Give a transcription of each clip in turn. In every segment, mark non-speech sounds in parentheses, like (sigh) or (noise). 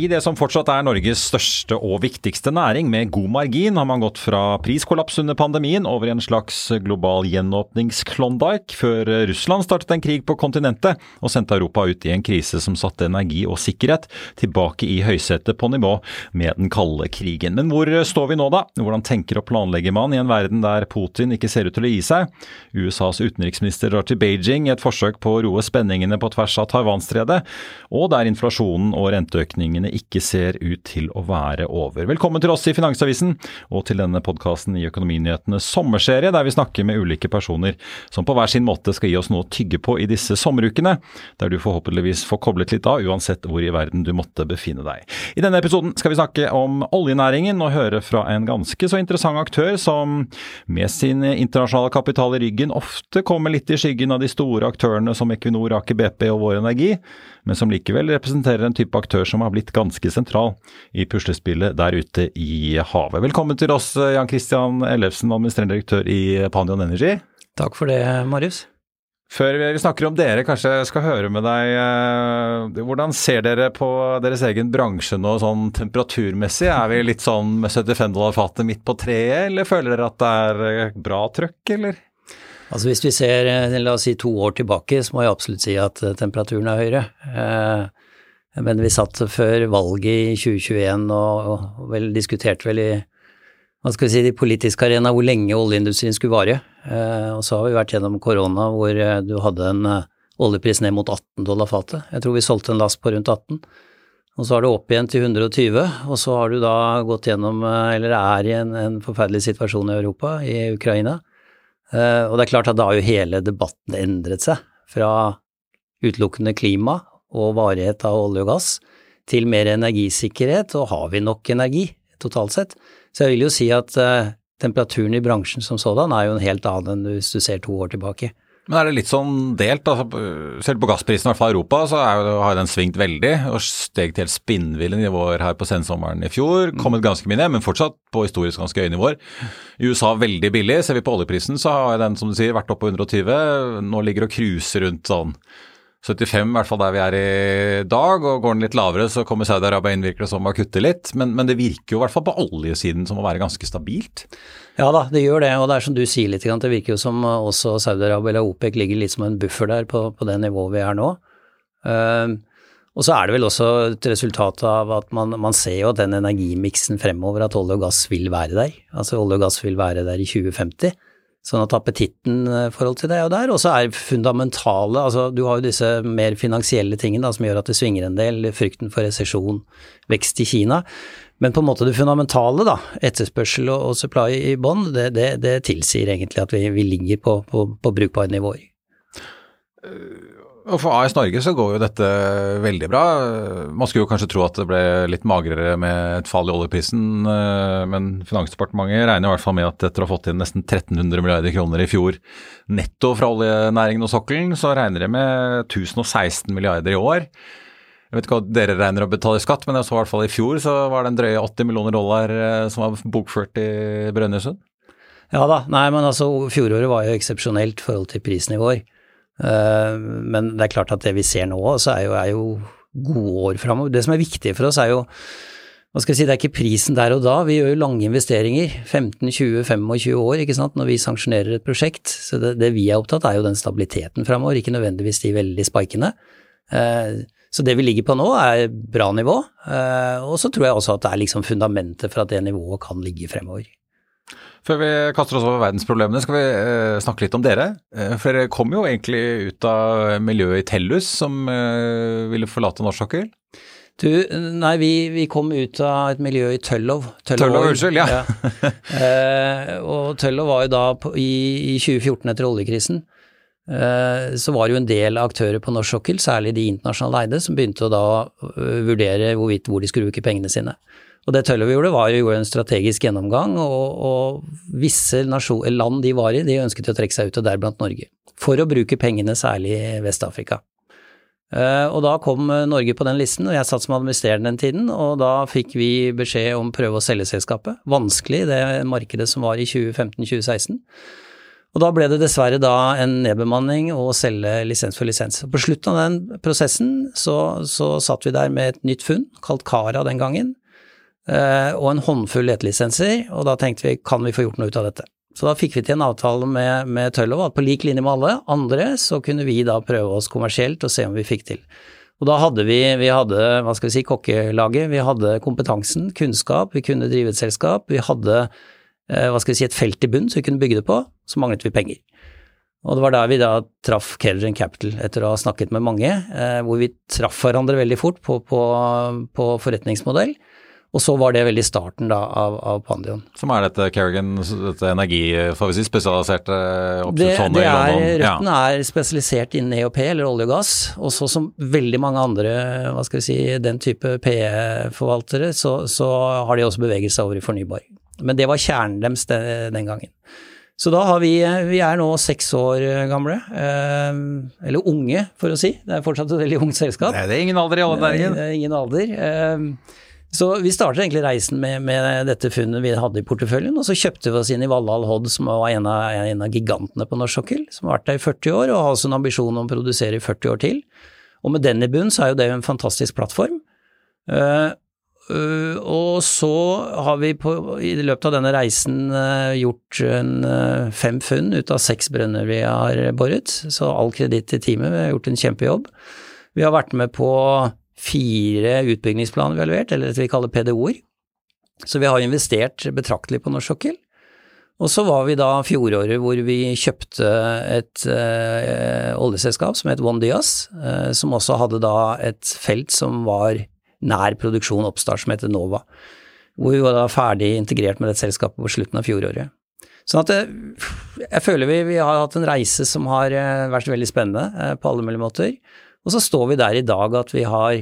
I det som fortsatt er Norges største og viktigste næring, med god margin, har man gått fra priskollaps under pandemien over i en slags global gjenåpningsklondyke, før Russland startet en krig på kontinentet og sendte Europa ut i en krise som satte energi og sikkerhet tilbake i høysetet på nivå med den kalde krigen. Men hvor står vi nå, da? Hvordan tenker og planlegger man i en verden der Putin ikke ser ut til å gi seg? USAs utenriksminister drar til Beijing i et forsøk på å roe spenningene på tvers av Taiwanstredet, og der inflasjonen og renteøkningene ikke ser ut til å være over. Velkommen til oss i Finansavisen og til denne podkasten i Økonominyhetenes sommerserie, der vi snakker med ulike personer som på hver sin måte skal gi oss noe å tygge på i disse sommerukene, der du forhåpentligvis får koblet litt av uansett hvor i verden du måtte befinne deg. I denne episoden skal vi snakke om oljenæringen og høre fra en ganske så interessant aktør som med sin internasjonale kapital i ryggen ofte kommer litt i skyggen av de store aktørene som Equinor, Aker BP og Vår Energi, men som likevel representerer en type aktør som har blitt ganske sentral i puslespillet der ute i havet. Velkommen til oss, Jan Christian Ellefsen, administrerende direktør i Pandion Energy. Takk for det, Marius. Før vi snakker om dere, kanskje jeg skal høre med deg. eh, Hvordan ser dere på deres egen bransje nå sånn temperaturmessig? Er vi litt sånn med 75 dollar fatet midt på treet, eller føler dere at det er eh, bra trøkk, eller? Altså Hvis vi ser eh, la oss si to år tilbake, så må jeg absolutt si at eh, temperaturen er høyere. Eh, Men vi satt før valget i 2021 og, og vel diskuterte vel i hva skal vi si, de politiske arena hvor lenge oljeindustrien skulle vare. Eh, Og så har vi vært gjennom korona hvor eh, du hadde en eh, oljepris ned mot 18 dollar fatet. Jeg tror vi solgte en last på rundt 18. Og så har du opp igjen til 120, og så har du da gått gjennom, eh, eller er i en, en forferdelig situasjon i Europa, i Ukraina. Eh, og det er klart at da har jo hele debatten endret seg, fra utelukkende klima og varighet av olje og gass, til mer energisikkerhet, og har vi nok energi totalt sett? Så jeg vil jo si at eh, temperaturen i bransjen som sådan er jo en helt annen enn hvis du ser to år tilbake. Men er det litt sånn delt? altså Selv på gassprisen, i hvert fall i Europa, så er har den svingt veldig og steg til helt spinnville nivåer her på sensommeren i fjor. Kommet ganske mye ned, men fortsatt på historisk ganske høye nivåer. I USA veldig billig. Ser vi på oljeprisen, så har den som du sier vært oppe på 120. Nå ligger og cruiser rundt sånn 75, i hvert fall der vi er i dag. og Går den litt lavere, så kommer Saudi-Arabia inn virker det som å kutte litt. Men, men det virker jo i hvert fall på oljesiden som å være ganske stabilt. Ja da, det gjør det, og det er som du sier litt, det virker jo som også Saudi-Arabia eller OPEC ligger litt som en buffer der på, på det nivået vi er nå. Uh, og så er det vel også et resultat av at man, man ser jo at den energimiksen fremover, at olje og gass vil være der. Altså olje og gass vil være der i 2050. Sånn at appetitten i forhold til det er jo der. Og så er fundamentale, altså du har jo disse mer finansielle tingene da, som gjør at det svinger en del, frykten for resesjon, vekst i Kina. Men på en måte det fundamentale, da, etterspørsel og, supply i bånn, det, det, det, tilsier egentlig at vi, vi ligger på, på, på brukbare nivåer. Og For AS Norge så går jo dette veldig bra. Man skulle jo kanskje tro at det ble litt magrere med et fall i oljeprisen, men Finansdepartementet regner i hvert fall med at etter å ha fått inn nesten 1300 milliarder kroner i fjor netto fra oljenæringen og sokkelen, så regner de med 1016 milliarder i år. Jeg vet ikke hva dere regner å betale i skatt, men jeg så i hvert fall i fjor så var det en drøye 80 millioner dollar som var bokført i Brønnøysund. Ja da, nei men altså fjoråret var jo eksepsjonelt i forhold til prisnivåer. Men det er klart at det vi ser nå, så er jo, jo gode år framover. Det som er viktig for oss, er jo hva skal jeg si, Det er ikke prisen der og da, vi gjør jo lange investeringer, 15-20-25 år ikke sant, når vi sanksjonerer et prosjekt. Så det, det vi er opptatt er jo den stabiliteten framover, ikke nødvendigvis de veldig spikene. Eh, så det vi ligger på nå er bra nivå, eh, og så tror jeg også at det er liksom fundamentet for at det nivået kan ligge fremover. Før vi kaster oss over verdensproblemene, skal vi eh, snakke litt om dere. Eh, for dere kom jo egentlig ut av miljøet i Tellus, som eh, ville forlate norsk sokkel. Du, nei, vi, vi, kom ut av et miljø i Tøllov. Tøllov, unnskyld, ja. ja. Eh, og Tøllov var jo da på, i, i, 2014 etter oljekrisen. Eh, så var det jo en del aktører på norsk sokkel, særlig de internasjonale eide, som begynte å da vurdere hvorvidt hvor de skulle bruke pengene sine. Og det Tøllov gjorde, var jo en strategisk gjennomgang, og, og visse nasjon, land de var i, de ønsket å trekke seg ut, og deriblant Norge. For å bruke pengene særlig i Vest-Afrika. Eh, og da kom Norge på den listen, og jeg satt som administrerende den tiden, og da fikk vi beskjed om å prøve å selge selskapet. Vanskelig, det markedet som var i 2015-2016. Og da ble det dessverre da en nedbemanning og selge lisens for lisens. På slutten av den prosessen så, så satt vi der med et nytt funn, kalt Kara den gangen, og en håndfull letelisenser, og da tenkte vi kan vi få gjort noe ut av dette. Så da fikk vi til en avtale med, med Tøllov at på lik linje med alle andre, så kunne vi da prøve oss kommersielt og se om vi fikk til. Og da hadde vi, vi hadde, hva skal vi si, kokkelaget, vi hadde kompetansen, kunnskap, vi kunne drive et selskap, vi hadde, eh, hva skal vi si, et felt i bunn som vi kunne bygge det på, så manglet vi penger. Og det var der vi da traff Kelgen Capital, etter å ha snakket med mange, eh, hvor vi traff hverandre veldig fort på, på, på forretningsmodell. Og så var det veldig starten da av, av Pandion. Som er dette Kerrigan, dette energi, får vi si, spesialiserte oppkjøpsfondet i London? Røtten ja. er spesialisert innen EOP, eller olje og gass. Og så som veldig mange andre, hva skal vi si, den type PE-forvaltere, så, så, har de også beveget seg over i fornybar. Men det var kjernen deres den, den gangen. Så da har vi Vi er nå seks år gamle. Eh, eller unge, for å si. Det er fortsatt et veldig ungt selskap. Nei, det er ingen alder i alle næringen. Det er ingen alder. Så vi startet egentlig reisen med, med, dette funnet vi hadde i porteføljen, og så kjøpte vi oss inn i Valhall Hod, som var en av, en av, gigantene på norsk sokkel, som har vært der i 40 år og har også en ambisjon om å produsere i 40 år til. Og med den i bunn så er jo det en fantastisk plattform. Uh, uh, og så har vi på, i løpet av denne reisen uh, gjort en, fem funn ut av seks brønner vi har boret, så all kreditt til teamet, vi har gjort en kjempejobb. Vi har vært med på fire utbyggingsplaner vi har levert, eller det vi kaller PDO-er. Så vi har investert betraktelig på norsk sokkel. Og så var vi da fjoråret hvor vi kjøpte et eh, oljeselskap som het One Dias, eh, som også hadde da et felt som var nær produksjon oppstart, som heter Nova. Hvor vi var da ferdig integrert med det selskapet på slutten av fjoråret. Sånn at det, eh, jeg føler vi, vi, har hatt en reise som har vært veldig spennende på alle mulige måter. Og så står vi der i dag at vi har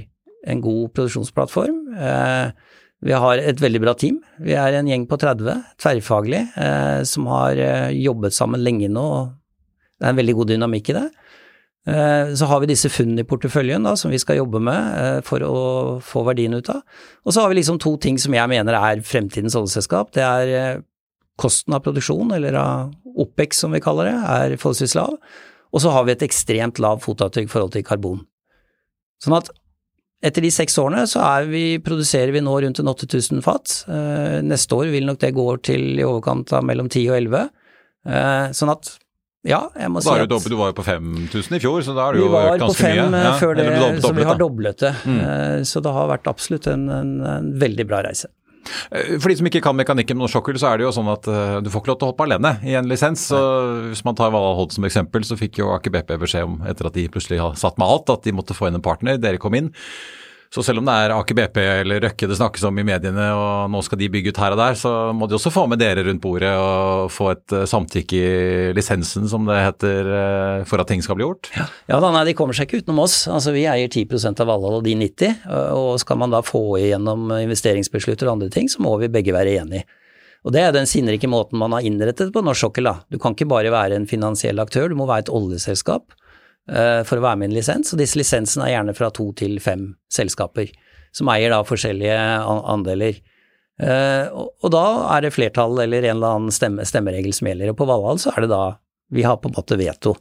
en god produksjonsplattform. Eh, vi har et veldig bra team. Vi er en gjeng på 30, tverrfaglig, eh, som har eh, jobbet sammen lenge nå. Det er en veldig god dynamikk i det. Så har vi disse funnene i porteføljen da, som vi skal jobbe med for å få verdien ut av. Og så har vi liksom to ting som jeg mener er fremtidens oljeselskap. Det er kosten av produksjon, eller av OPEX som vi kaller det, er forholdsvis lav. Og så har vi et ekstremt lavt fotavtrykk i forhold til karbon. Sånn at etter de seks årene så vi, produserer vi nå rundt en 8000 fat. Eh, neste år vil nok det gå til i overkant av mellom 10 og 11. Eh, sånn at ja, jeg må si at Du var jo på 5000 i fjor, så da har du jo økt ganske mye. Vi var på 5 eh, ja, før så vi har doblet det. Mm. Eh, så det har vært absolutt en, en, en veldig bra reise. Eh, for de som ikke kan mekanikken med sokkel, så er det jo sånn at uh, du får ikke lov til å hoppe alene i en lisens. Så Hvis man tar Valhall som eksempel, så fikk jo Aker BP beskjed om, etter at de plutselig har satt med alt, at de måtte få inn en partner. Dere kom inn. Så selv om det er Aker BP eller Røkke det snakkes om i mediene, og nå skal de bygge ut her og der, så må de også få med dere rundt bordet og få et uh, samtykke i lisensen, som det heter, uh, for at ting skal bli gjort? Ja, ja da, nei, de kommer seg ikke utenom oss. Altså Vi eier 10 av Valhall og de 90, og skal man da få igjennom investeringsbeslutter og andre ting, så må vi begge være enige. Og det er den sinnrike måten man har innrettet på norsk sokkel. Du kan ikke bare være en finansiell aktør, du må være et oljeselskap. Eh, for å være med i en lisens, og disse lisensene er gjerne fra to til fem selskaper, som eier da forskjellige andeler. Eh, og da er det flertall eller en eller annen stemme, stemmeregel som gjelder, og på Valhall så er det da vi har på en måte veto.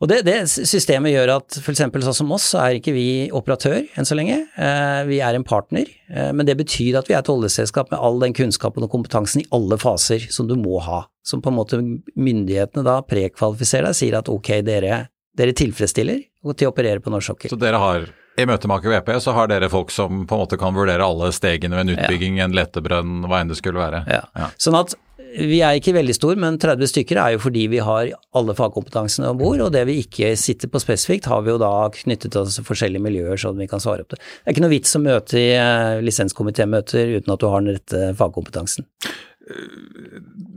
Og det, det, systemet gjør at f.eks. sånn som oss, så er ikke vi operatør enn så lenge. Eh, vi er en partner, eh, men det betyr at vi er et oljeselskap med all den kunnskapen og kompetansen i alle faser som du må ha. Som på en måte myndighetene da prekvalifiserer deg, sier at ok, dere, dere tilfredsstiller til å operere på norsk sokkel. Så dere har i Møtemaker VP så har dere folk som på en måte kan vurdere alle stegene ved en utbygging, ja. en letebrønn, hva enn det skulle være? Ja. ja. Sånn at vi er ikke veldig stor, men 30 stykker er jo fordi vi har alle fagkompetansene om bord, og det vi ikke sitter på spesifikt, har vi jo da knyttet oss til forskjellige miljøer sånn vi kan svare opp det. Det er ikke noe vits å møte i uh, lisenskomitémøter uten at du har den rette fagkompetansen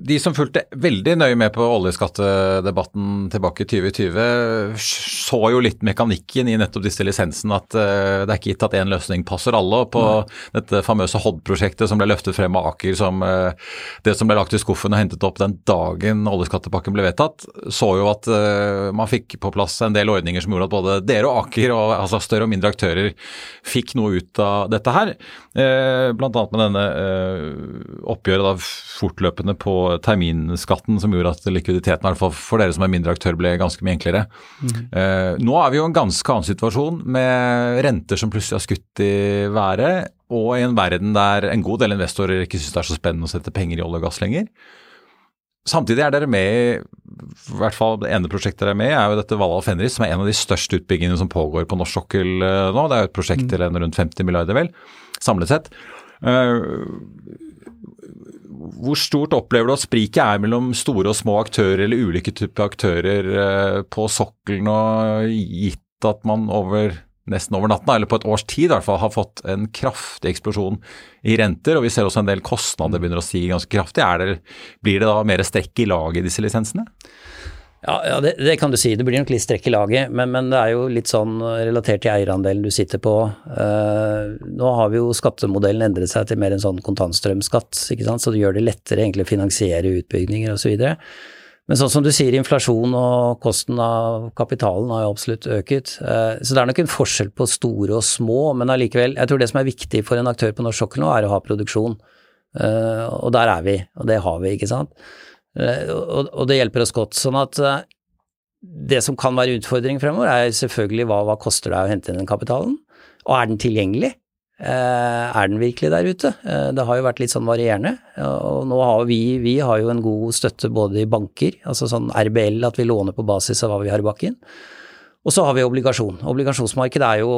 de som fulgte veldig nøye med på oljeskattedebatten tilbake i 2020, så jo litt mekanikken i nettopp disse lisensene. At uh, det er ikke gitt at én løsning passer alle. På Nei. dette famøse Hod-prosjektet som ble løftet frem av Aker som uh, det som ble lagt i skuffen og hentet opp den dagen oljeskattepakken ble vedtatt, så jo at uh, man fikk på plass en del ordninger som gjorde at både dere og Aker, og, altså større og mindre aktører, fikk noe ut av dette her. Blant annet med denne oppgjøret da fortløpende på terminskatten som gjorde at likviditeten, hvert fall for dere som er mindre aktør, ble ganske mye enklere. Mm. Uh, nå er vi jo en ganske annen situasjon med renter som plutselig har skutt i været, og i en verden der en god del investorer ikke syns det er så spennende å sette penger i olje og gass lenger. Samtidig er dere med i hvert fall det ene prosjektet dere er med i, er jo dette Valhall Fenris, som er en av de største utbyggingene som pågår på norsk sokkel eh, nå. Det er jo et prosjekt til en rundt 50 milliarder, vel, samlet sett. Hvor stort opplever du at spriket er mellom store og små aktører, eller ulike typer aktører eh, på sokkelen, og gitt at man over nesten over natten, eller på et års tid i hvert fall, har fått en kraftig eksplosjon i renter, og vi ser også en del kostnader begynner å stige ganske kraftig. Det, blir det da mer strekk i laget i disse lisensene? Ja, ja det, det, kan du si. Det blir nok litt strekk i laget, men, men, det er jo litt sånn relatert til eierandelen du sitter på. Uh, nå har vi jo skattemodellen endret seg til mer en sånn kontantstrømskatt, ikke sant? så det gjør det lettere egentlig å finansiere utbygginger osv. Men sånn som du sier, inflasjon og kosten av kapitalen har jo absolutt øket. Uh, så det er nok en forskjell på store og små, men allikevel, jeg tror det som er viktig for en aktør på norsk sokkel nå, er å ha produksjon. Uh, og der er vi, og det har vi, ikke sant. Eh, og, det hjelper oss godt. Sånn at eh, det som kan være utfordring fremover, er selvfølgelig hva, hva koster det å hente inn den kapitalen, og er den tilgjengelig? Eh, er den virkelig der ute? Det har jo vært litt sånn varierende. Og nå har vi, vi har jo en god støtte både i banker, altså sånn RBL, at vi låner på basis av hva vi har i bakken. Og så har vi obligasjon. Obligasjonsmarkedet er jo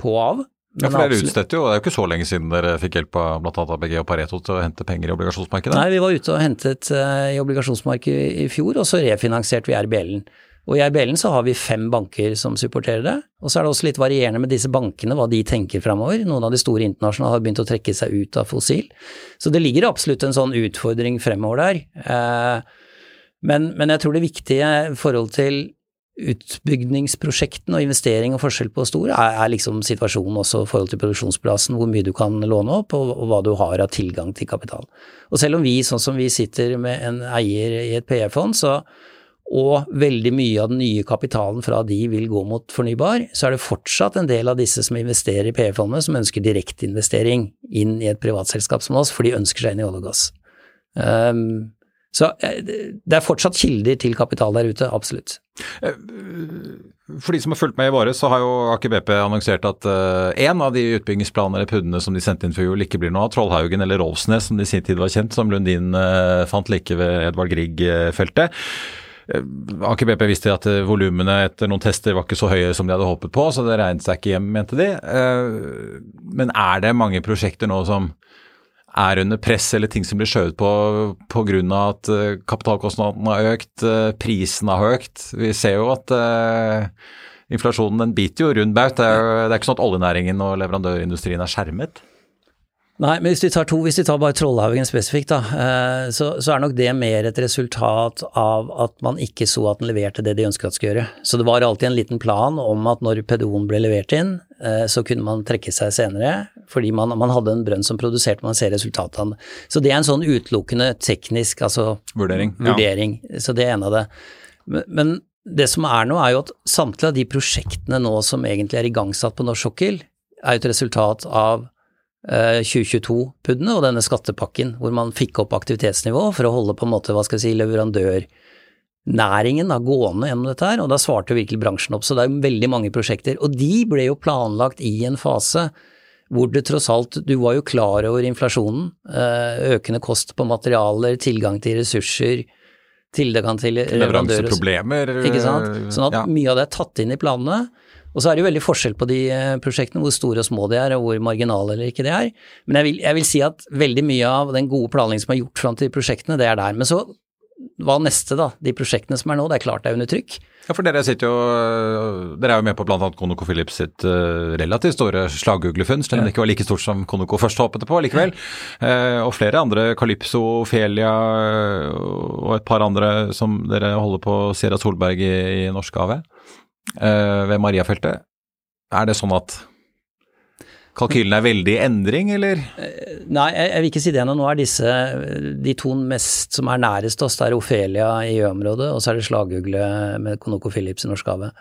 på og av. Ja, for dere utstedte jo, Det er jo ikke så lenge siden dere fikk hjelp av bl.a. ABG og Pareto til å hente penger i obligasjonsmarkedet? Nei, vi var ute og hentet uh, i obligasjonsmarkedet i fjor, og så refinansierte vi RBL-en. Og i RBL-en så har vi fem banker som supporterer det. Og så er det også litt varierende med disse bankene, hva de tenker framover. Noen av de store internasjonale har begynt å trekke seg ut av fossil. Så det ligger absolutt en sånn utfordring fremover der. Uh, men, men jeg tror det viktige i forhold til utbyggingsprosjektene og investering og forskjell på stor er, er, liksom situasjonen også i forhold til produksjonsplassen, hvor mye du kan låne opp og, og, hva du har av tilgang til kapital. Og selv om vi, sånn som vi sitter med en eier i et PE-fond, så og veldig mye av den nye kapitalen fra de vil gå mot fornybar, så er det fortsatt en del av disse som investerer i PE-fondet som ønsker direkteinvestering inn i et privatselskap som oss, for de ønsker seg inn i olje og gass. Um, så eh, det er fortsatt kilder til kapital der ute, absolutt. Eh, for de som har fulgt med i våre, så har jo Aker BP annonsert at én uh, av de utbyggingsplanene eller PUD-ene som de sendte inn før jul, ikke blir noe av. Trollhaugen eller Rolfsnes, som de i sin tid var kjent, som Lundin fant like ved Edvard Grieg-feltet. Aker BP visste at volumene etter noen tester var ikke så høye som de hadde håpet på, så det regnet seg ikke hjem, mente de. Men er det mange prosjekter nå som er under press, eller ting som blir skjøvet på pga. at uh, kapitalkostnadene har økt, uh, prisen har økt. Vi ser jo at uh, inflasjonen den biter jo rund baut. Det, det, er ikke sånn at oljenæringen og leverandørindustrien er skjermet. Nei, men hvis vi tar to, hvis vi tar bare Trollhaugen spesifikt, da, så, så, er nok det mer et resultat av at man ikke så at den leverte det de ønsket at skulle gjøre. Så det var alltid en liten plan om at når PDO-en ble levert inn, så kunne man trekke seg senere, fordi man, man, hadde en brønn som produserte, man ser resultatene. Så det er en sånn utelukkende teknisk altså, vurdering. vurdering. Ja. Så det er en av det. Men, men, det som er nå, er jo at samtlige av de prosjektene nå som egentlig er igangsatt på norsk sokkel, er jo et resultat av eh, 2022-PUD-ene og denne skattepakken, hvor man fikk opp aktivitetsnivået for å holde på en måte, hva skal jeg si, leverandør næringen da, gående gjennom dette her, og da svarte virkelig bransjen opp. Så det er veldig mange prosjekter. Og de ble jo planlagt i en fase hvor det tross alt, du var jo klar over inflasjonen, eh, økende kost på materialer, tilgang til ressurser, tilgang til Leveranseproblemer. Ikke sant. Sånn at ja. mye av det er tatt inn i planene. Og så er det jo veldig forskjell på de eh, prosjektene, hvor store og små de er, og hvor marginale eller ikke de er. Men jeg vil, jeg vil si at veldig mye av den gode planleggingen som er gjort fram til prosjektene, det er der. Men så hva neste, da? De prosjektene som er nå, det er klart det er under trykk. Ja, for dere sitter jo Dere er jo med på bl.a. ConocoPhillips sitt uh, relativt store slaguglefunn, selv om det ikke var like stort som Conoco først håpet på likevel. Uh, og flere andre, Calypso, Felia uh, og et par andre som dere holder på Sierra Solberg i, i Norskehavet, ved Mariafeltet. Er det sånn at kalkylen er veldig i endring, eller? Nei, jeg, vil ikke si det ennå. Nå er disse de to mest som er nærest oss. Det er Ofelia i Ø-området, og så er det slagugle med ConocoPhillips i Norskehavet.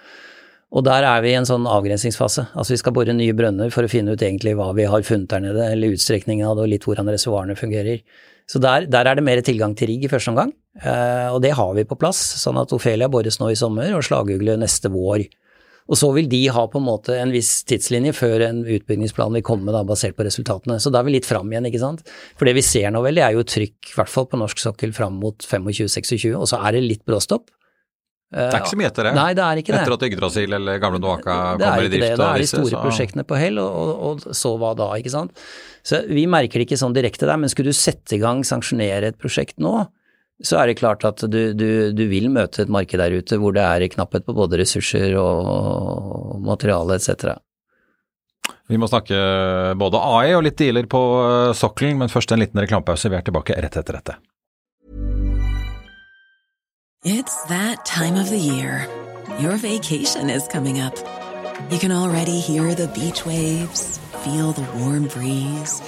Og der er vi i en sånn avgrensningsfase. Altså vi skal bore nye brønner for å finne ut egentlig hva vi har funnet der nede, eller utstrekningen av det, og litt hvordan reservoarene fungerer. Så der, der, er det mer tilgang til rigg i første omgang, eh, og det har vi på plass. Sånn at Ofelia bores nå i sommer, og slagugle neste vår. Og så vil de ha på en måte en viss tidslinje før en utbyggingsplan vil komme, da, basert på resultatene. Så da er vi litt fram igjen, ikke sant. For det vi ser nå vel, det er jo trykk, i hvert fall på norsk sokkel, fram mot 25-26, og så er det litt bråstopp. Det er ikke så mye etter det? Nei, det er ikke det. Etter at Yggdrasil eller Gamle Noaka kommer i drift? Det det. Da er de store så... prosjektene på hell, og, og, og, så hva da, ikke sant. Så vi merker det ikke sånn direkte der, men skulle du sette i gang, sanksjonere et prosjekt nå, så er det klart at du, du, du, vil møte et marked der ute hvor det er knapphet på både ressurser og materiale etc. Vi må snakke både AI og litt dealer på sokkelen, men først en liten reklamepause. Vi er tilbake rett etter dette. It's that time of the year. Your vacation is coming up. You can already hear the beach waves, feel the warm breeze,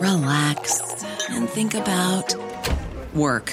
relax, and think about work.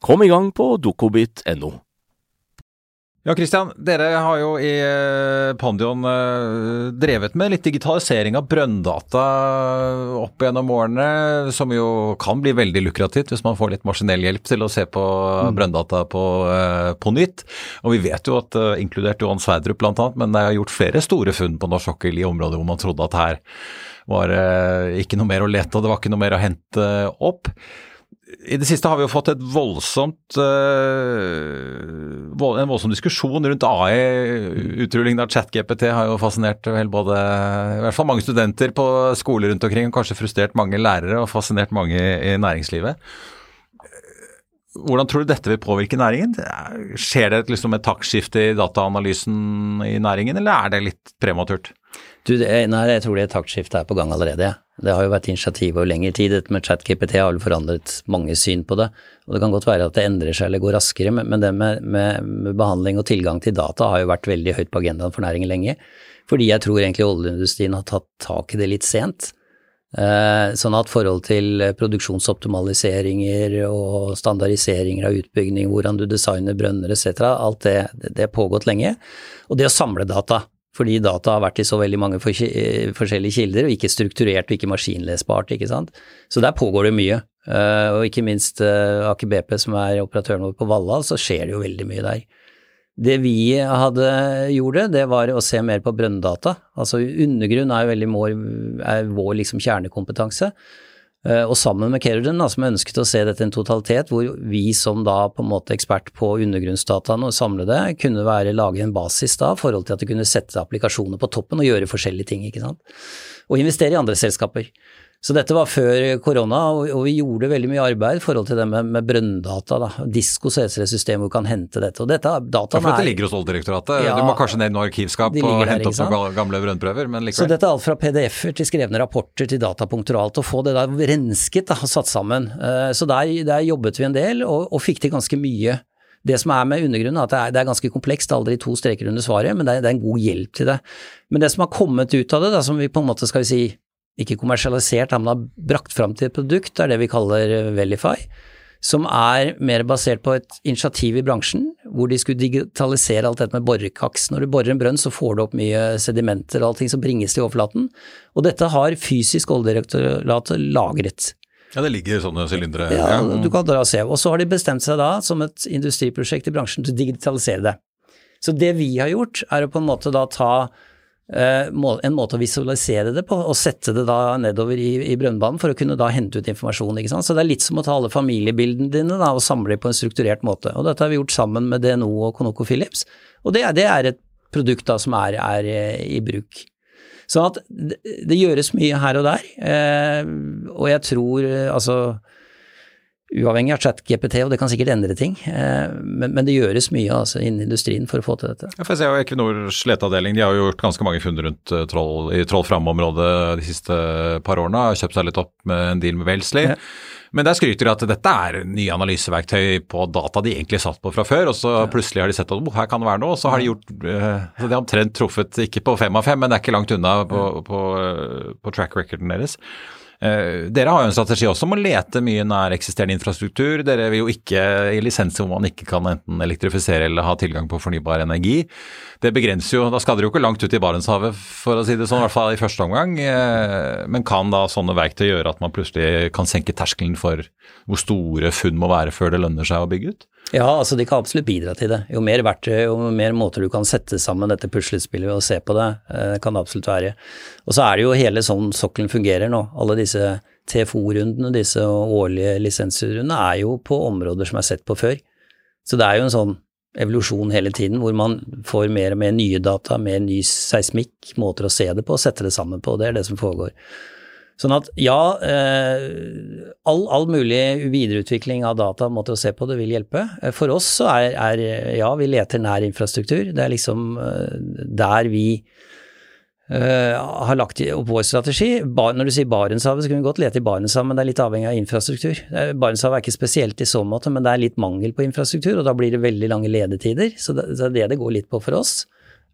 Kom i gang på dokobit.no. Ja, Christian, dere har jo i Pandion drevet med litt digitalisering av brønndata opp gjennom årene, som jo kan bli veldig lukrativt hvis man får litt maskinell hjelp til å se på mm. brønndata på, på, nytt. Og vi vet jo at, inkludert Johan Sverdrup bl.a., men det er gjort flere store funn på norsk sokkel i områder hvor man trodde at her var ikke noe mer å lete og det var ikke noe mer å hente opp i det siste har vi jo fått voldsomt uh, en voldsom diskusjon rundt AI. Utrullingen av ChatGPT har jo fascinert både i hvert fall mange studenter på skoler rundt omkring, og kanskje frustrert mange lærere og fascinert mange i næringslivet. Hvordan tror du dette vil påvirke næringen? Skjer det liksom et taktskifte i dataanalysen i næringen, eller er det litt prematurt? Du, det, nei, jeg tror det taktskiftet er på gang allerede. Det har jo vært initiativ over lengre tid. Dette med ChatGPT har vel forandret mange syn på det. Og det kan godt være at det endrer seg eller går raskere, men det med, med, med behandling og tilgang til data har jo vært veldig høyt på agendaen for næringen lenge. Fordi jeg tror egentlig oljeindustrien har tatt tak i det litt sent. Eh, sånn at forhold til produksjonsoptimaliseringer og standardiseringer av utbygging, hvordan du designer brønner etc., alt det, det er pågått lenge. Og det å samle data Fordi data har vært i så veldig mange forskjellige kilder, og ikke strukturert og ikke maskinlesbart, ikke sant. Så der pågår det mye. Og ikke minst Aker BP, som er operatøren vår på Valhall, så skjer det jo veldig mye der. Det vi hadde gjorde, det var å se mer på brønndata. Altså undergrunn er jo veldig vår, er vår liksom kjernekompetanse. Eh, og sammen med Kerogen, som ønsket å se dette i en totalitet, hvor vi som da på en måte ekspert på undergrunnsdataene og samlede, kunne være lage en basis da, forhold til at du kunne sette applikasjoner på toppen og gjøre forskjellige ting, ikke sant. Og investere i andre selskaper. Så dette var før korona, og vi gjorde veldig mye arbeid i forhold til det med, med brønndata. da, Disko CSR-system hvor du kan hente dette. og dette dataen ja, for dette ligger hos Oljedirektoratet? Ja, du må kanskje ned i noe arkivskap og hente opp noen gamle brønnprøver, men likevel. Så dette er alt fra PDF-er til skrevne rapporter til datapunkter og alt. Å få det der rensket da, og satt sammen. Eh, så der, der, jobbet vi en del, og, og fikk til ganske mye. Det som er med undergrunnen, er at det er, det er ganske komplekst, aldri to streker under svaret, men det er, det er, en god hjelp til det. Men det som har kommet ut av det, da, som vi på en måte skal vi si ikke kommersialisert, men har brakt fram til et produkt, det er det vi kaller Velify, som er mer basert på et initiativ i bransjen, hvor de skulle digitalisere alt dette med borekaks. Når du borer en brønn, så får du opp mye sedimenter og allting som bringes til overflaten, og dette har fysisk Oljedirektoratet lagret. Ja, det ligger sånne sylindere. Ja, du kan dra og se. Og så har de bestemt seg da, som et industriprosjekt i bransjen, til å digitalisere det. Så det vi har gjort, er å på en måte da ta Eh, en måte å visualisere det på, og sette det da nedover i, i brønnbanen for å kunne da hente ut informasjon. ikke sant? Så det er litt som å ta alle familiebildene dine da, og samle dem på en strukturert måte. Og dette har vi gjort sammen med DNO og Conoco Philips, og det, det er et produkt da som er, er eh, i bruk. Sånn at det, det, gjøres mye her og der, eh, og jeg tror eh, altså uavhengig av ChatGPT, og det kan sikkert endre ting. Eh, men, men det gjøres mye altså, innen industrien for å få til dette. Ja, for jeg ser jo Equinors leteavdeling de har jo gjort ganske mange funn rundt uh, troll, i Troll Fram-området de siste par årene. Har kjøpt seg litt opp med en deal med Wellesley. Ja. Men der skryter de at dette er nye analyseverktøy på data de egentlig satt på fra før, og så ja. plutselig har de sett at oh, her kan det være noe, og så har de gjort uh, så De har omtrent truffet, ikke på fem av fem, men det er ikke langt unna på, på, på track recorden deres. Eh, dere har jo en strategi også om å lete mye nær eksisterende infrastruktur. Dere vil jo ikke i lisenser hvor man ikke kan enten elektrifisere eller ha tilgang på fornybar energi. Det begrenser jo, Da skal dere jo ikke langt ut i Barentshavet, for å si det sånn, i hvert fall i første omgang. Eh, men kan da sånne verktøy gjøre at man plutselig kan senke terskelen for hvor store funn må være før det lønner seg å bygge ut? Ja, altså de kan absolutt bidra til det. Jo mer verktøy, jo mer måter du kan sette sammen dette puslespillet og se på det, eh, kan det absolutt være. Og så er det jo hele sånn sokkelen fungerer nå. Alle disse TFO-rundene, disse årlige lisensrundene, er jo på områder som er sett på før. Så det er jo en sånn evolusjon hele tiden, hvor man får mer og mer nye data, mer ny seismikk, måter å se det på, og sette det sammen på. Det er det som foregår. Sånn at ja, eh, all, all, mulig videreutvikling av data, måte å se på det, vil hjelpe. Eh, for oss så er, er ja, vi leter nær infrastruktur. Det er liksom eh, der vi uh, har lagt opp vår strategi. Bar, når du sier Barentshavet, så kunne vi godt lete i Barentshavet, men det er litt avhengig av infrastruktur. Barentshavet er ikke spesielt i så måte, men det er litt mangel på infrastruktur, og da blir det veldig lange ledetider. Så det, så det er det det går litt på for oss.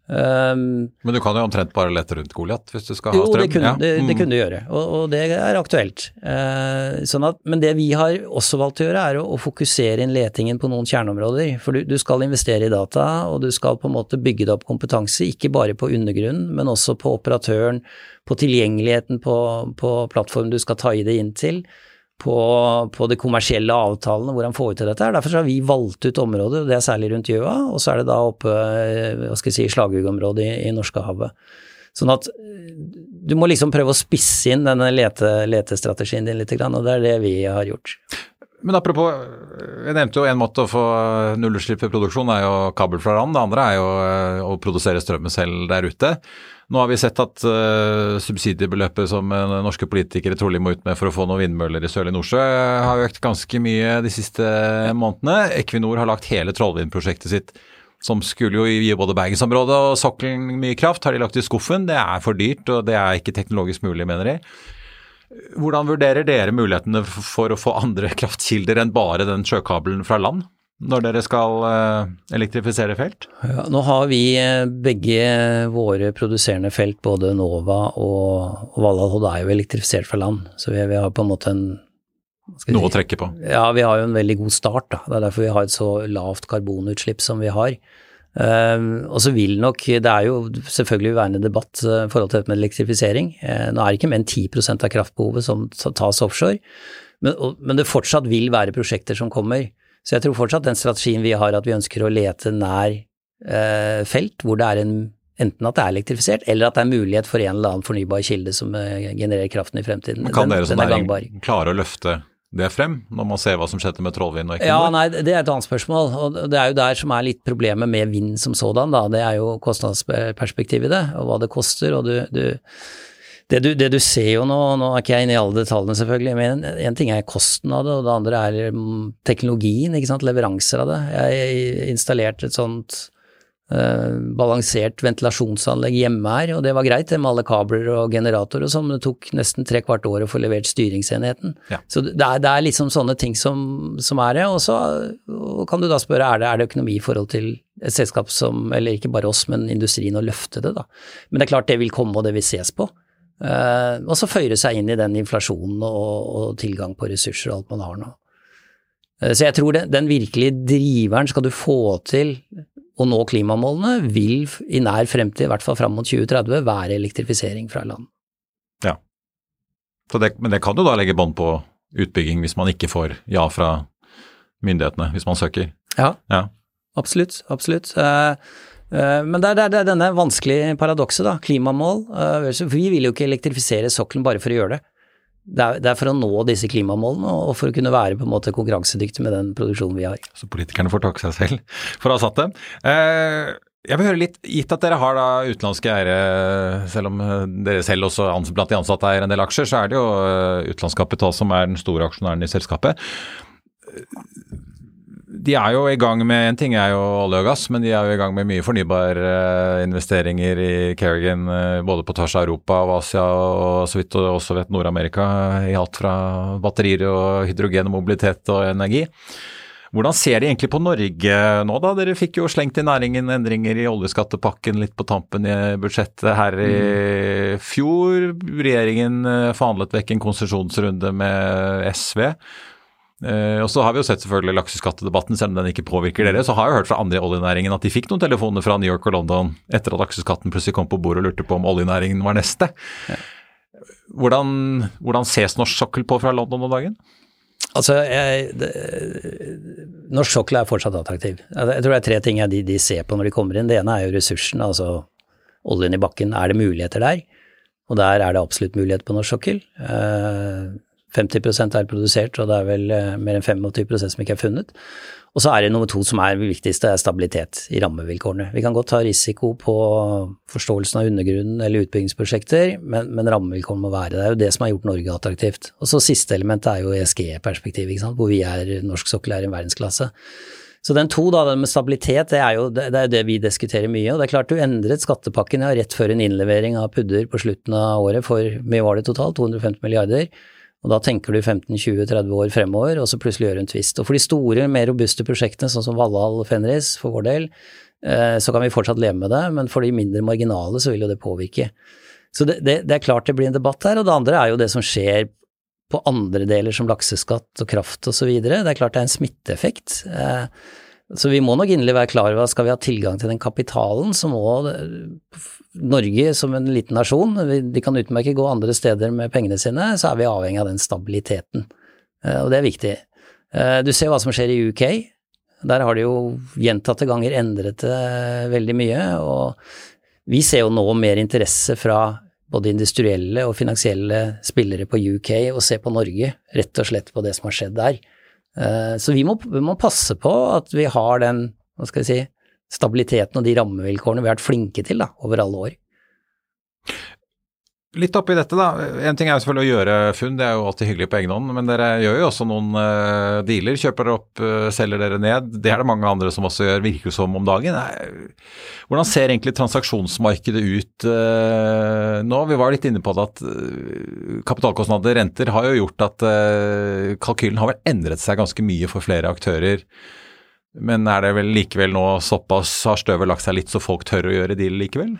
Um, Men du kan jo omtrent bare lette rundt Goliat hvis du skal ha strøm? Jo, det kunne, ja. det, det mm. kunne du gjøre, og, og, det er aktuelt. Uh, sånn at, men det vi har også valgt å gjøre, er å, å fokusere inn letingen på noen kjerneområder. For du, du, skal investere i data, og du skal på en måte bygge deg opp kompetanse, ikke bare på undergrunnen, men også på operatøren, på tilgjengeligheten på, på plattformen du skal ta i det inn til på, på, de kommersielle avtalene, hvordan får vi til dette. Derfor har vi valgt ut områder, og det er særlig rundt Gjøa, og så er det da oppe hva skal jeg si, slaghuggområdet i, i Norskehavet. Sånn at du må liksom prøve å spisse inn denne lete, letestrategien din litt, og det er det vi har gjort. Men apropos, jeg nevnte jo en måte å få nullutslipp i produksjon er jo kabel fra land. Det andre er jo eh, å produsere strømmen selv der ute. Nå har vi sett at uh, subsidiebeløpet som uh, norske politikere trolig må ut med for å få noen vindmøller i sørlig Nordsjø, har økt ganske mye de siste månedene. Equinor har lagt hele Trollvind-prosjektet sitt, som skulle jo gi både Bergensområdet og sokkelen mye kraft, har de lagt i skuffen. Det er for dyrt, og det er ikke teknologisk mulig, mener de. Hvordan vurderer dere mulighetene for å få andre kraftkilder enn bare den sjøkabelen fra land? når dere skal eh, elektrifisere felt? Ja, nå har vi eh, begge våre produserende felt, både Nova og, Valhall, er jo elektrifisert fra land. Så vi, vi har på en måte en Noe si, å trekke på? Ja, vi har jo en veldig god start. Da. Det er derfor vi har et så lavt karbonutslipp som vi har. Uh, og så vil nok, Det er jo selvfølgelig uværende debatt uh, i forhold til dette med elektrifisering. Uh, nå er det ikke mer enn 10 av kraftbehovet som tas offshore, men, og, men, det fortsatt vil være prosjekter som kommer. Så jeg tror fortsatt den strategien vi har, at vi ønsker å lete nær felt hvor det er en Enten at det er elektrifisert, eller at det er mulighet for en eller annen fornybar kilde som genererer kraften i fremtiden. Men kan den, dere som næring klare å løfte det frem, når man ser hva som skjedde med Trollvind og Equinor? Ja, nei, det er et annet spørsmål, og det er jo der som er litt problemet med vind som sådan, da. Det er jo kostnadsperspektivet i det, og hva det koster, og du, du det du, det du, ser jo nå, nå er ikke jeg inne i alle detaljene selvfølgelig, men en ting er kosten av det, og det andre er mm, teknologien, ikke sant, leveranser av det. Jeg installerte et sånt balansert ventilasjonsanlegg hjemme her, og det var greit med alle kabler og generatorer og sånn, men det tok nesten tre kvart år å få levert styringsenheten. Ja. Så det er, det er, liksom sånne ting som, som er det. Og så kan du da spørre er det, er det økonomi i forhold til et selskap som, eller ikke bare oss, men industrien, å løfte det, da. Men det er klart det vil komme, og det vil ses på. Uh, og så føyre seg inn i den inflasjonen og, og, tilgang på ressurser og alt man har nå. Uh, så jeg tror det, den virkelige driveren skal du få til å nå klimamålene vil i nær fremtid, i hvert fall fram mot 2030, være elektrifisering fra land. Ja, det, men det kan jo da legge bånd på utbygging hvis man ikke får ja fra myndighetene, hvis man søker? Ja, ja. absolutt. Absolutt. Uh, uh, men det er, det er, denne vanskelige paradokset, da. Klimamål. Uh, vi vil jo ikke elektrifisere sokkelen bare for å gjøre det det er, det er, for å nå disse klimamålene og for å kunne være på en måte konkurransedyktig med den produksjonen vi har. Så politikerne får takke seg selv for å ha satt det. Eh, jeg vil høre litt, gitt at dere har da utenlandske eiere, selv om eh, dere selv også blant de ansatte eier en del aksjer, så er det jo utenlandsk kapital som er den store aksjonæren i selskapet de er jo i gang med En ting er jo olje og gass, men de er jo i gang med mye fornybare uh, investeringer i Kerrigan, uh, både på tvers av Europa og Asia og så vidt og også vet Nord-Amerika, i alt fra batterier og hydrogen og mobilitet og energi. Hvordan ser de egentlig på Norge nå, da? Dere fikk jo slengt i næringen endringer i oljeskattepakken litt på tampen i budsjettet her i mm. fjor. Regjeringen eh, forhandlet vekk en konsesjonsrunde med SV. Uh, og så har vi jo sett selvfølgelig lakseskattedebatten, selv om den ikke påvirker dere. Så har jeg hørt fra andre i oljenæringen at de fikk noen telefoner fra New York og London etter at lakseskatten plutselig kom på bordet og lurte på om oljenæringen var neste. Ja. Hvordan, hvordan, ses norsk sokkel på fra London om dagen? Altså, jeg, det, Norsk sokkel er fortsatt attraktiv. Jeg tror det er tre ting de, de, ser på når de kommer inn. Det ene er jo ressursen, altså oljen i bakken. Er det muligheter der? Og der er det absolutt mulighet på norsk sokkel. Uh, 50% er produsert, og det er vel eh, mer enn 25 som ikke er funnet. Og så er det nummer to som er det viktigste, er stabilitet i rammevilkårene. Vi kan godt ta risiko på forståelsen av undergrunnen eller utbyggingsprosjekter, men, men rammevilkårene må være det. Det er jo det som har gjort Norge attraktivt. Og så siste elementet er jo ESG-perspektivet, hvor vi er, norsk sokkel er i verdensklasse. Så den to, da, den med stabilitet, det er jo det, er det vi diskuterer mye. Og det er klart du endret skattepakken ja, rett før en innlevering av pudder på slutten av året for mye var det totalt, 250 milliarder. Og da tenker du 15-20-30 år fremover, og så plutselig gjør du en twist. Og for de store, mer robuste prosjektene, sånn som Valhall Fenris, for vår del, eh, så kan vi fortsatt leve med det, men for de mindre marginale så vil jo det påvirke. Så det, det, det er klart det blir en debatt her, og det andre er jo det som skjer på andre deler som lakseskatt og kraft osv. Det er klart det er en smitteeffekt. Eh, så vi må nok inderlig være klar over at skal vi ha tilgang til den kapitalen, så må Norge som en liten nasjon, de kan utmerket gå andre steder med pengene sine, så er vi avhengig av den stabiliteten. Eh, og det er viktig. Eh, du ser hva som skjer i UK. Der har de jo gjentatte ganger endret det veldig mye, og vi ser jo nå mer interesse fra både industrielle og finansielle spillere på UK og ser på Norge, rett og slett på det som har skjedd der. Eh, så vi må, vi må, passe på at vi har den, hva skal jeg si, stabiliteten og de rammevilkårene vi har vært flinke til da, over alle år. Litt oppi dette, da. En ting er jo selvfølgelig å gjøre funn, det er jo alltid hyggelig på egen hånd. Men dere gjør jo også noen uh, dealer. Kjøper opp, uh, selger dere ned. Det er det mange andre som også gjør, virker som om dagen. Hvordan ser egentlig transaksjonsmarkedet ut uh, nå? Vi var litt inne på det at kapitalkostnader, renter, har jo gjort at kalkylen har vel endret seg ganske mye for flere aktører. Men er det vel likevel nå såpass har støvet lagt seg litt så folk tør å gjøre deal likevel?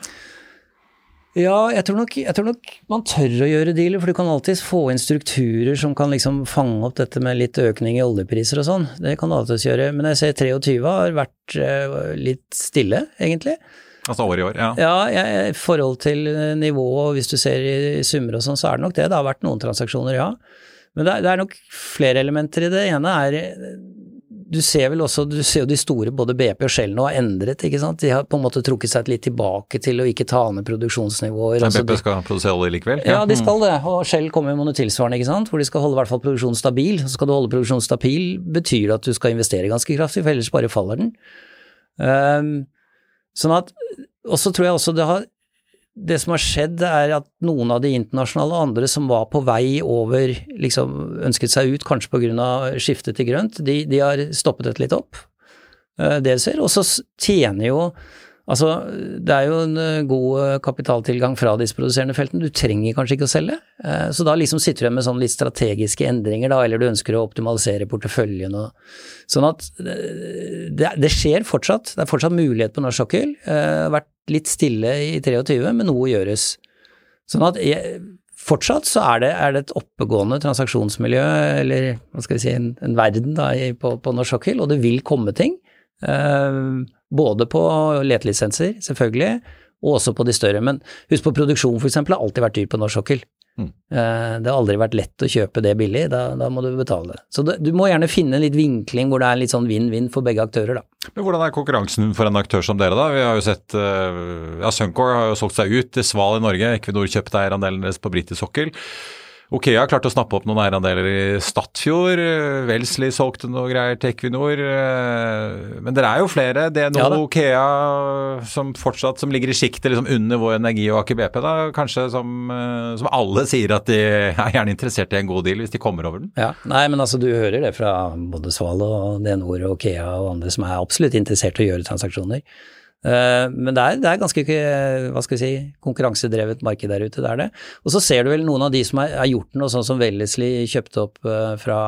Ja, jeg tror, nok, jeg tror nok man tør å gjøre dealer, for du kan alltids få inn strukturer som kan liksom fange opp dette med litt økning i oljepriser og sånn. Det kan du alltids gjøre. Men jeg ser 23 har vært uh, litt stille, egentlig. Altså år i år, ja. Ja, i forhold til nivået, hvis du ser i summer og sånn, så er det nok det. Det har vært noen transaksjoner, ja. Men det er, det er nok flere elementer i det. ene er du ser vel også, du ser jo de store, både BP og Shell nå har endret, ikke sant. De har på en måte trukket seg litt tilbake til å ikke ta ned produksjonsnivåer. Men BP skal produsere olje likevel? Ja, de skal det. Og Shell kommer med noe tilsvarende, ikke sant. Hvor de skal holde i hvert fall produksjonen stabil. Så skal du holde produksjonen stabil, betyr det at du skal investere ganske kraftig, for ellers bare faller den. Um, sånn at, Og så tror jeg også det har det som har skjedd, er at noen av de internasjonale andre som var på vei over, liksom ønsket seg ut, kanskje pga. skiftet til grønt, de, de, har stoppet dette litt opp. Eh, det ser. Og så tjener jo Altså, det er jo en eh, god eh, kapitaltilgang fra disse produserende feltene, du trenger kanskje ikke å selge. Så da liksom sitter du med sånne litt strategiske endringer, da, eller du ønsker å optimalisere porteføljen og Sånn at det, det skjer fortsatt, det er fortsatt mulighet på norsk sokkel. Det har vært litt stille i 23, men noe gjøres. Sånn at jeg, fortsatt så er det, er det, et oppegående transaksjonsmiljø, eller hva skal vi si, en, en verden da, på, på, norsk sokkel, og det vil komme ting. Eh, både på letelisenser, selvfølgelig, og også på de større. Men husk på produksjon f.eks. har alltid vært dyr på norsk sokkel. Mm. Eh, det har aldri vært lett å kjøpe det billig, da, da må du betale. Så det, du må gjerne finne litt vinkling hvor det er litt sånn vinn-vinn for begge aktører, da. Men hvordan er konkurransen for en aktør som dere, da? Vi har jo sett eh, ja, Suncor har jo solgt seg ut til Sval i Norge, Equinor kjøpte eierandelen deres på britisk sokkel. Okea klarte å snappe opp noen eierandeler i Statfjord. Welsley solgte noe greier til Equinor. Eh, men dere er jo flere. Det er noe ja, Okea som fortsatt som ligger i sjiktet liksom under Vår Energi og Aker BP, da, kanskje som, eh, som, alle sier at de (laughs) er gjerne interessert i en god deal hvis de kommer over den? Ja, nei, men altså du hører det fra både Sval og DNOR og Okea og andre som er absolutt interessert i å gjøre transaksjoner. Eh, men det er, det er, ganske hva skal vi si, konkurransedrevet marked der ute, det er det. Og så ser du vel noen av de som har gjort noe sånn som Wellesley kjøpte opp eh, fra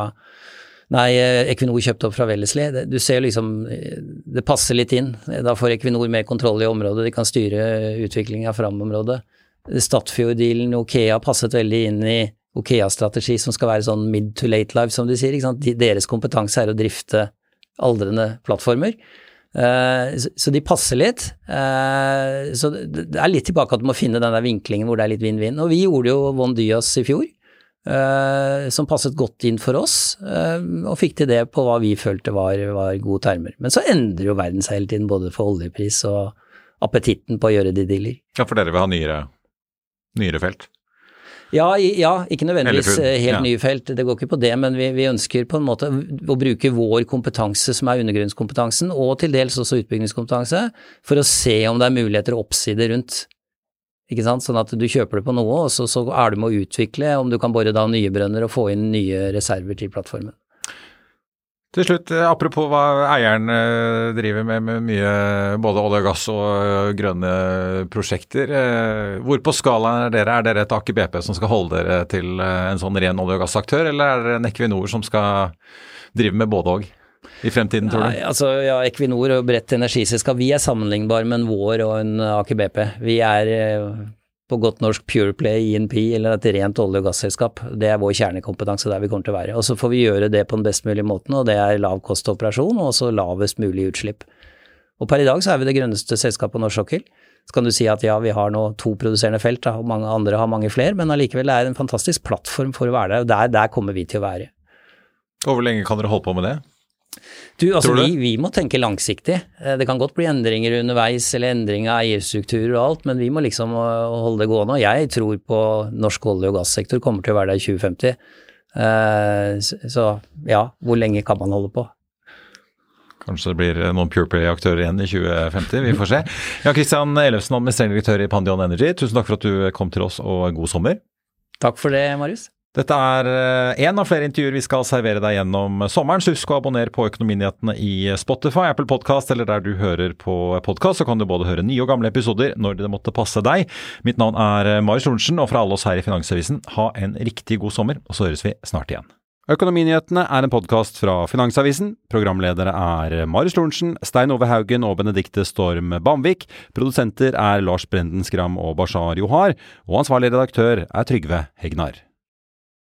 Nei, eh, Equinor kjøpte opp fra Wellesley. Du ser liksom Det passer litt inn. Da får Equinor mer kontroll i området, de kan styre utviklinga fram-området. Statfjord-dealen Okea passet veldig inn i Okea-strategi som skal være sånn mid to late life, som de sier. Deres kompetanse er å drifte aldrende plattformer. Uh, så de passer litt. Uh, så det er litt tilbake at du må finne den der vinklingen hvor det er litt vinn-vinn. Og vi gjorde jo Von Dyas i fjor, uh, som passet godt inn for oss, og fikk til det på hva vi følte var, var gode termer. Men så endrer jo verden seg hele tiden, både for oljepris og appetitten på å gjøre de dealer. Ja, for dere vil ha nyere, nyere felt? Ja, ja ikke nødvendigvis eh, helt ja. nye felt, det går ikke på det, men vi, vi, ønsker på en måte å bruke vår kompetanse som er undergrunnskompetansen, og til dels også utbyggingskompetanse, for å se om det er muligheter og oppsider rundt. Ikke sant? Sånn at du kjøper det på noe, og så, så er det med å utvikle om du kan bore da nye brønner og få inn nye reserver til plattformen. Til slutt, eh, apropos hva eieren eh, driver med, med mye både olje og gass og eh, grønne prosjekter. Hvor på skalaen er dere? Er dere et Aker BP som skal holde dere til en sånn ren olje- og gassaktør, eller er dere en Equinor som skal drive med både og? I fremtiden, tror du? Nei, altså ja, Equinor og bredt energiselskap, vi er sammenlignbare med en Vår og en Aker BP. Vi er på godt norsk Pureplay, INP eller et rent olje- og gasselskap. Det er vår kjernekompetanse der vi kommer til å være. Og så får vi gjøre det på den best mulige måten, og det er lav kostoperasjon og også lavest mulig utslipp. Og per i dag så er vi det grønneste selskapet på norsk sokkel. Så kan du si at ja, vi har nå to produserende felt, da, og mange andre har mange flere, men allikevel er det en fantastisk plattform for å være der, og der, der kommer vi til å være. Og hvor lenge kan dere holde på med det? Du, altså? Vi, vi, må tenke langsiktig. Eh, det kan godt bli endringer underveis, eller endring av eierstrukturer og alt, men vi må liksom eh, holde det gående. Og jeg tror på norsk olje- og gassektor kommer til å være der i 2050. Eh, så ja, hvor lenge kan man holde på? Kanskje det blir noen Pureplay-aktører igjen i 2050, vi får se. Jan Christian Ellefsen, administrerende direktør i Pandion Energy, tusen takk for at du kom til oss, og god sommer. Takk for det, Marius. Dette er én eh, av flere intervjuer vi skal servere deg gjennom sommeren, så husk å abonnere på Økonominyhetene i Spotify, Apple Podcast eller der du hører på podkast. Så kan du både høre nye og gamle episoder når det måtte passe deg. Mitt navn er Marius Lorentzen, og fra alle oss her i Finansavisen, ha en riktig god sommer, og så høres vi snart igjen. Økonominyhetene er en podkast fra Finansavisen. Programledere er Marius Lorentzen, Stein Ove Haugen og Benedikte Storm Bamvik. Produsenter er Lars Brenden Skram og Bashar Johar. Og ansvarlig redaktør er Trygve Hegnar.